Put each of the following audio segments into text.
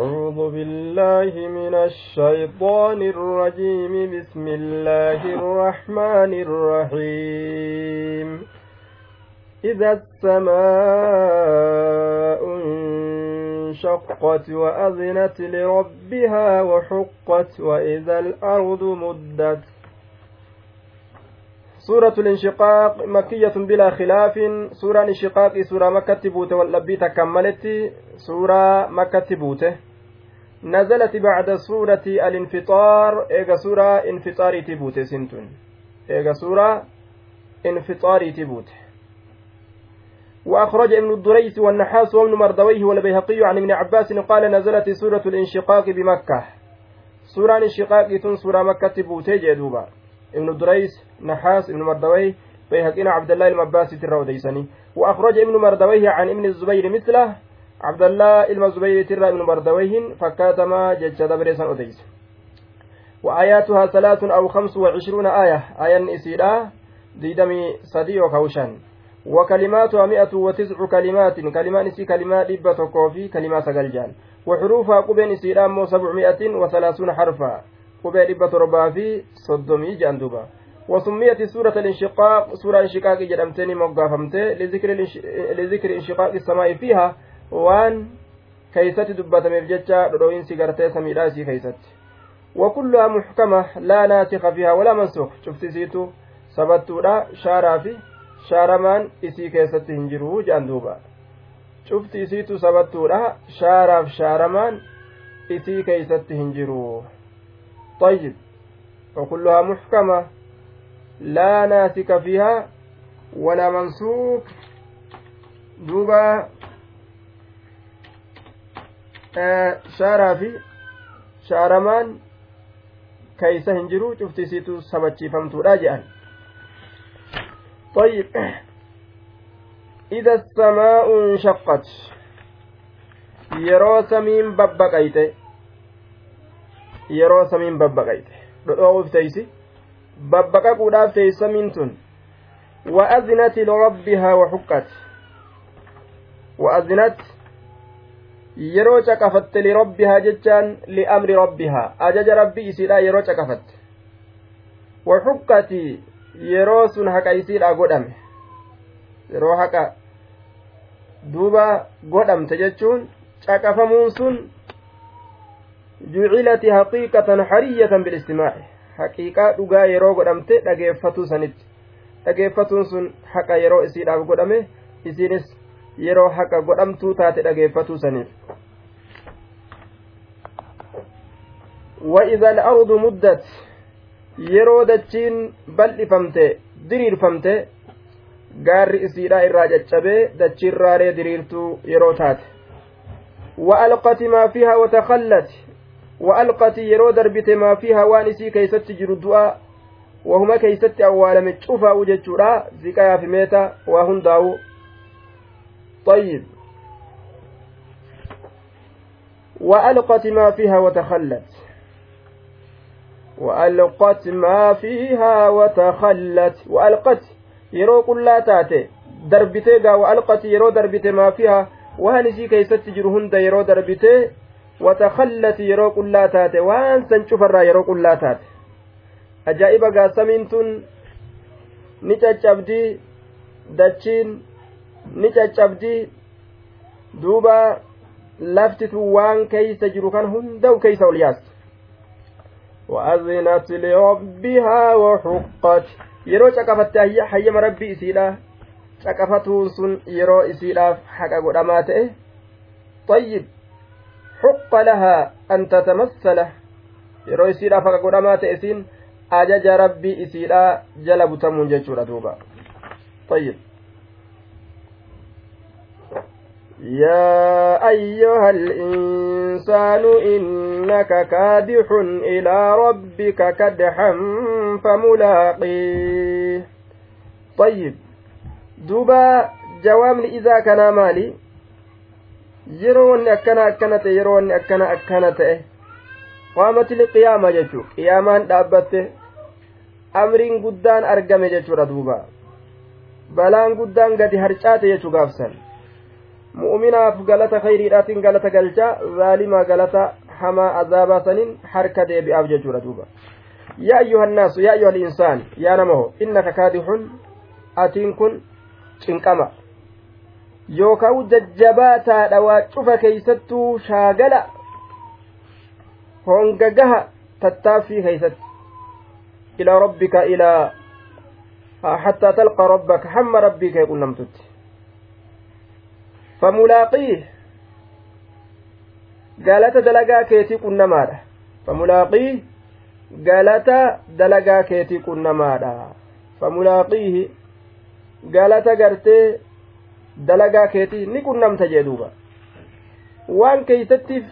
أعوذ بالله من الشيطان الرجيم. بسم الله الرحمن الرحيم. إذا السماء انشقت وأذنت لربها وحقت وإذا الأرض مدت. سورة الانشقاق مكية بلا خلاف. سورة الانشقاق سورة مكة بوته واللبي تكملت سورة مكة بوته نزلت بعد سورة الانفطار إيغا سورة انفطاري تبوته سنتون إيغا سورة انفطاري تبوته وأخرج ابن الدريس والنحاس وابن مردويه والبيهقي عن ابن عباس قال نزلت سورة الانشقاق بمكة سورة الانشقاق سورة مكة بوته جدوبا ابن الدريس نحاس ابن مردويه بيهقينا عبد الله المباسي ترى وأخرج ابن مردويه عن ابن الزبير مثله عبد الله المزبير ترى ابن مردويه فكاتما جج دبريسا أديس وآياتها ثلاث أو خمس وعشرون آية آية إسيرا ديدمي صدي وكوشان وكلماتها مئة وتسع كلمات كلمان إسي كلمات إبة كوفي كلمات سقلجان وحروفها قبين إسيرا مو سبعمائة وثلاثون حرفا dhibba torbaa fi soddomii jedhan duuba. وسميت سورة الانشقاق سورة انشقاق جدمتني موقافمتي لذكر لذكر انشقاق السماء فيها وان كيست دبتم الججة روين سيغرتي سميراسي كيست وكلها محكمة لا ناسخ فيها ولا منسوخ شفت سيتو سبتودا شارا في shaaramaan isii keessatti hin jiru jedhan duuba cufti isiitu sabattuudha shaaraaf shaaramaan isii keeysatti hin jiru طيب وكلها محكمة لا ناسك فيها ولا منسوك دوبا shaaraa fi shaaramaan keeysa hin jiru cuftisiitu sabachiifamtuudha jedhan طيب إذا السماء انشقت yeroo samiin babbaqayte yeroo samiin babbaqayte dhodhoo'uuf teeysi babbaqaquudhaaf teeysamiin tun وأذنت لربها وحقت وأذنت yeroo caqafatte lirabbihaa jechaan liamri rabbihaa. Ajaja rabbii isiidha yeroo caqafatte waxukkati yeroo sun haqa isiidha godhame. Yeroo haqa duuba godhamte jechuun caqafamuun sun jucilati haqiiqatan hariyatan bilistimaaci haqiiqaa dhugaa yeroo godhamte dhageeffatuu sanitti. Dhageeffatuun sun haqa yeroo isiidhaaf godhame. Isiinis yeroo haqa godhamtuu taate dhageeffatuu saniif وإذا الأرض مدت yeroo dachiin bal'ifamte diriirfamte gaarri isiidhaa irraa caccabee dachiirraalee diriirtuu yeroo taate وألقت ما فيها وتخلت وألقت يرو دربت ما فيها وانسي كيست جردوا وهما كيست أولا متشوفا وجدشورا زكايا في ميتا وهنداو طيب. وألقت ما فيها وتخلت. وألقت ما فيها وتخلت. وألقت يرو كلا تاتي دربتي وألقت يرو دربتي ما فيها. وهنسي كيست جرهند يرو دربتي. وتخلت يرو كلا تاتي وان سنشوفر يرو كلا تاتي أجائب قاسمين تن نتشابدي دتشين نتشابدي دوبا laftitu waan keeysa jiru kan hunda'u keeysa ol yaasti وأذنت لربها وحقت caqafatte hayyama rabbii isiidha caqafatuun sun yeroo isiidhaaf haqa godhamaa ta'e طيب حق لها أن تتمثل yeroo isiidhaaf haqa godhamaa ta'e isiin ajaja rabbii isiidha jala butamuun jechuudha duuba طيب يا أيها الإنسان إنك كادح إلى ربك كدحا فملاقيه طيب دوبا جواب إذا كان مالي yeroonni akkana akkana ta'e yeroonni akkana akkana ta'e qaamatil qiyaama jechuu qiyaamaan dhaabbatte amriin guddaan argame jechuudha duuba balaan guddaan gadi harcaate jechuu gaafsan mu'minaaf galata khayriidhaatiin galata galchaa zaalimaa galata hamaa azaabaa saniin harka deebi'aaf jechuudha duuba. Yaa ayyuhannaasu yaa ayyuhal insaan yaa namaho innaka kaadixun atiin kun cinqama. Yookaan jajjabaataadha waa cufa keeysattuu shaagala hongagaha tattaaffii keeysatti. Ilaa rabbika ilaa hattaa talqa rabbaka hamma rabbii kee qunnamtutti. دلقا كيتي كنا ماذا فملاقيه قالت دلقا كيتي كنا ماذا فملاقيه قالت قرتي dalagaa keetii ni qunnamta jee duuba waan keeysatti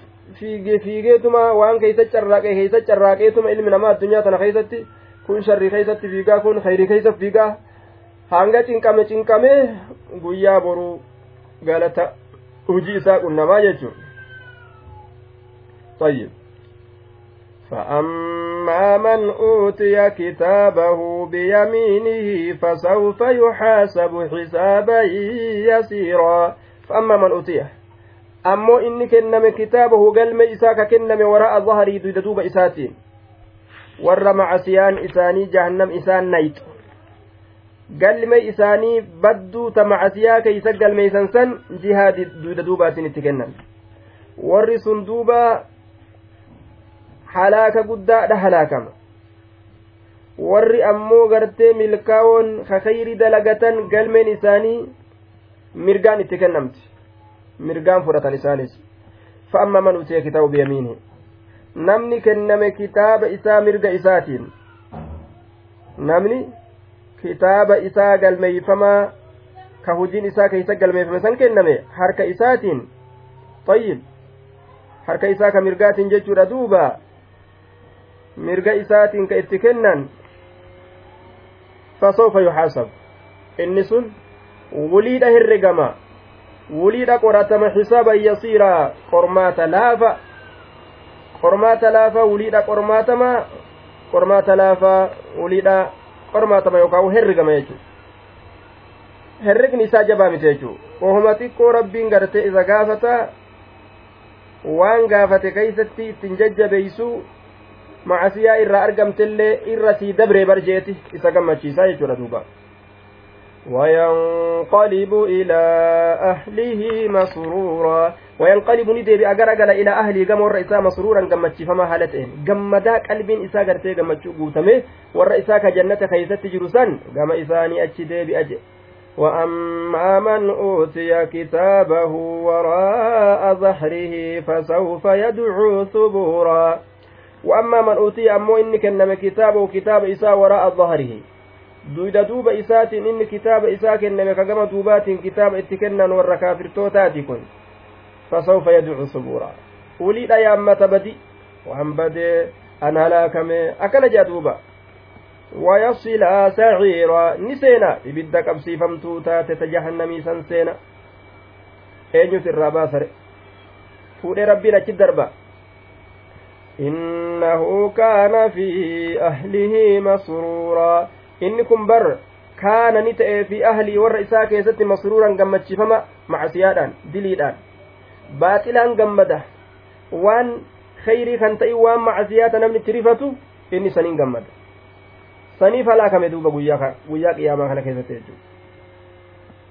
fiigee fiigeetuma waan keeysa carraaqee keeysa carraaqeetuma ilmi namaa addunyaa tana keeysatti kun sharrii keeysatti fiigaa kun khayrii keeysa fiigaa hanga cinqame cinqamee guyyaa boruu galata hujii isaa qunnamaa jechuun طيب فأما من أوتي كتابه بيمينه فسوف يحاسب حسابا يسيرا فأما من أوتيه ammoo inni kenname kitaabahu galme isaa ka kenname wara'a zaharii duyda duuba isaatiin warra macasiyaan isaanii jahannam isaan nayxu Galme isaanii badduu ta macasiyaa keeysa galmeeysan san jihaa duyda duubaatiin itti kennan warri sun duuba halaaka guddaadha halaakama warri ammoo gartee milkaawoon kakayri dalagatan galmeen isaanii mirgaan itti kennamti mirgaan fudhatan isaanis fa'amma man utiya kitaabu biyamiini namni kenname kitaaba isaa mirga isaatiin namni kitaaba isaa galmeeyfamaa ka hujiin isaa keeysa galmeeyfame san kenname harka isaatiin tayyib harka isaa ka mirgaatiin jechuudha duuba mirga isaatiin ka itti kennan fasawfa yuxaasab. Inni sun wuliidha herregama wuliidha qoratama xisaaban yasiiraa qormaata laafa qormaata laafa wuliidha qormaatama qormaata laafa wuliidha qormaatama yookaan herregama jechuudha. Herregni isaa jabaa miti jechuudha. Ohuma xiqqoo rabbiin gartee isa gaafata waan gaafate keeysatti ittiin jajjabeeysu macasiyaa irraa argamtellee irra sii dabree barjeeti isa gammachiisaa jechuudha duuba وينقلب إلى أهله مسرورا. وينقلب ندي أجرجل إلى أهله جم والرئيسا مسرورا جمتشي فما هالتين جمدا قلب إسا قرتي جمتشو قوتمه. والرئيسا كجنة خيست جرسان جم إساني أتشدي بأجل وأما من أوتي كتابه وراء ظهره فسوف يدعو ثبورا. وأما من أوتي أمو إني كنم كتابه كتاب إساء وراء ظهره. Duyda duuba isaatiin inni kitaaba isaa kenname ka gama duubaatiin kitaaba itti kennan warra kaafirtootaati kun fasawfa yadcu subuura uliidha yaammata badi waan badee an halaakame akkana jea duuba wayasilaa saciira ni seena ibidda qabsiifamtuu taate ta jahannamii san seena eenyut irraa baasare fuudhee rabbiin achi darba إنه كان في أهله مسرورا inni kun bar kaana ni ta'e fi ahlii warra isaa keessatti masruuran gammachifama macasiyaadhaan diliidhaan baaxilaan gammada waan khayrii kan ta'in waan macasiyaata namni itti rifatu inni saniin gammada saniif halaakame duuba guyyaa qiyaamaa kana keessatti jechuudha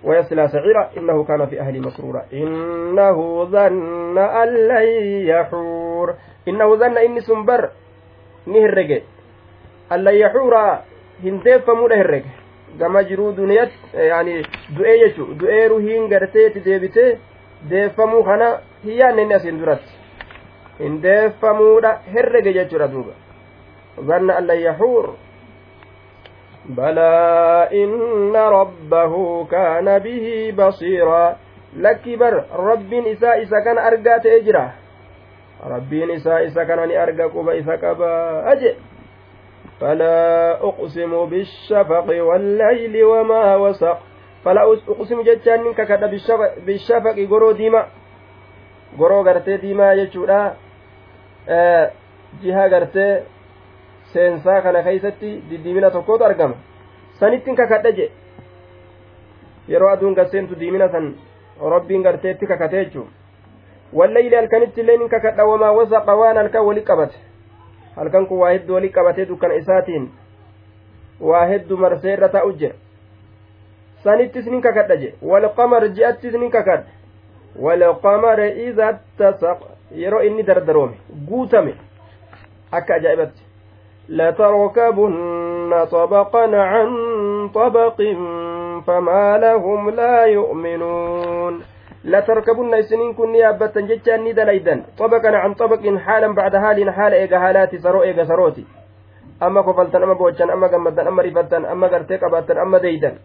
ويصلى سعيرا إنه كان في أهل مسرورا إنه ظن أن لن يحور إنه ظن إني سنبر نهرج أن لن يحور هندفمو نهرج gama jiruu duniyat yani du'ee jechu du'ee ruhiin garteeti deebite deeffamuu kana hin yaanne inni asiin duratti hin deeffamuudha herrege jechuudha duuba zanna an lan yaxuur بلى إن ربه كان به بصيرا لك بر رب إساء إسا كان أرقات إجرا رب إساء إسا كان أرقى قبا إسا كبا أجئ فلا أقسم بالشفق والليل وما وسق فلا أقسم جتان ككد بالشفق, بالشفق قرو ديما قرو قرتي ديما يجودا آه جهة قرتي seensaa kana keeysatti diddiimina tokkotu argama sanittiin kakadha jee yeroo aduun gasseentu diimina san rabbiin garteetti kakate jechuun wallayli halkanitti illee nin kakadha wamaa wasaqa waan halkan wali qabate halkan kun waa hedduu wali qabatee dukkana isaatiin waa hedduu marsee irra taa'u jira sanittis nin kakadha je walqamar ji'attis nin kakadha walqamar iza tasaq yeroo inni dardaroome guutame akka ajaa'ibatti لتركبن طبقا عن طبق فما لهم لا يؤمنون لتركبن إسنين كن يابتا جتشان ندليدا طبقا عن طبق حالا بعد حال حال إيغا حالات سرو إيغا سروتي. أما كفلتن أما بوجان أما قمدن أما رفتن أما قرتي قباتن أما ديدن.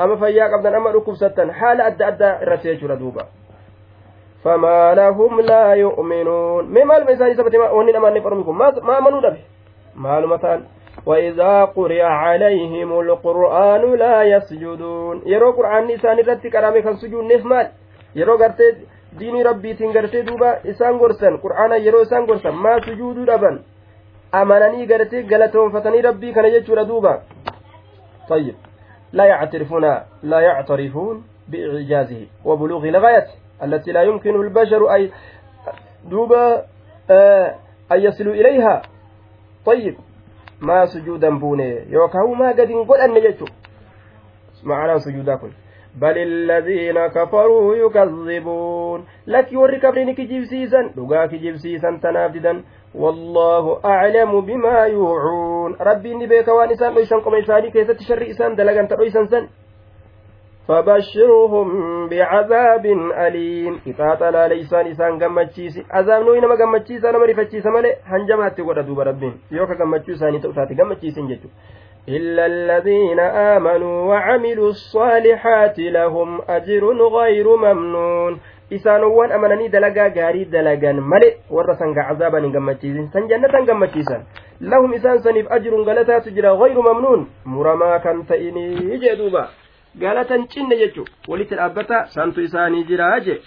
أما فيا قبدن أما ركبستن حال أدى أدى رتيج ردوبا فما لهم لا يؤمنون. ما مال ميسان سبت ما ونين أمان نفرمكم ما ما منو دبي؟ مال مثال وإذا قرئ عليهم القرآن لا يسجدون. يرو قرآن رتي كرامي سجود يرو ديني ربي دوبا إسان غرسن قرآن يرو إسان غرسن ما سجود أمانني غلطهم فتني ربي كان يجور دوبا طيب لا يعترفون لا يعترفون بإعجازه وبلوغ لغايته التي لا يمكن البشر أي دوبا أن يصلوا إليها طيب ما سجودا بوني. يوكاو ما قد نقول أن يجو معنى سجودا كن بل الذين كفروا يكذبون. لك وري كبرين كجيبسيسا لقا كجيبسيسا تنابدا والله أعلم بما يوعون. ربي إني بيك وانسان ليسان قم إساني كيسة شر إسان دلقا ترويسان سن فبشرهم بعذاب أليم إطاعة لا ليسان إسان قمتشيسي عذاب نوي نما قمتشيسا نما رفتشيسا مالي هنجمات قد دوب ربين يوكا قمتشيساني تؤتاتي قمتشيسين جتو إلا الذين آمنوا وعملوا الصالحات لهم أجر غير ممنون amananii dalagaa gaarii dalagan male warra sanga cazaaban hin gammachiisin san jannatan gammachiisan lahum isaan saniif ajrun galataatu jira gayru mamnuun muramaa kan ta'inii jee duuba galatan cinne jechu walitti dhaabbata santu isaanii jira jee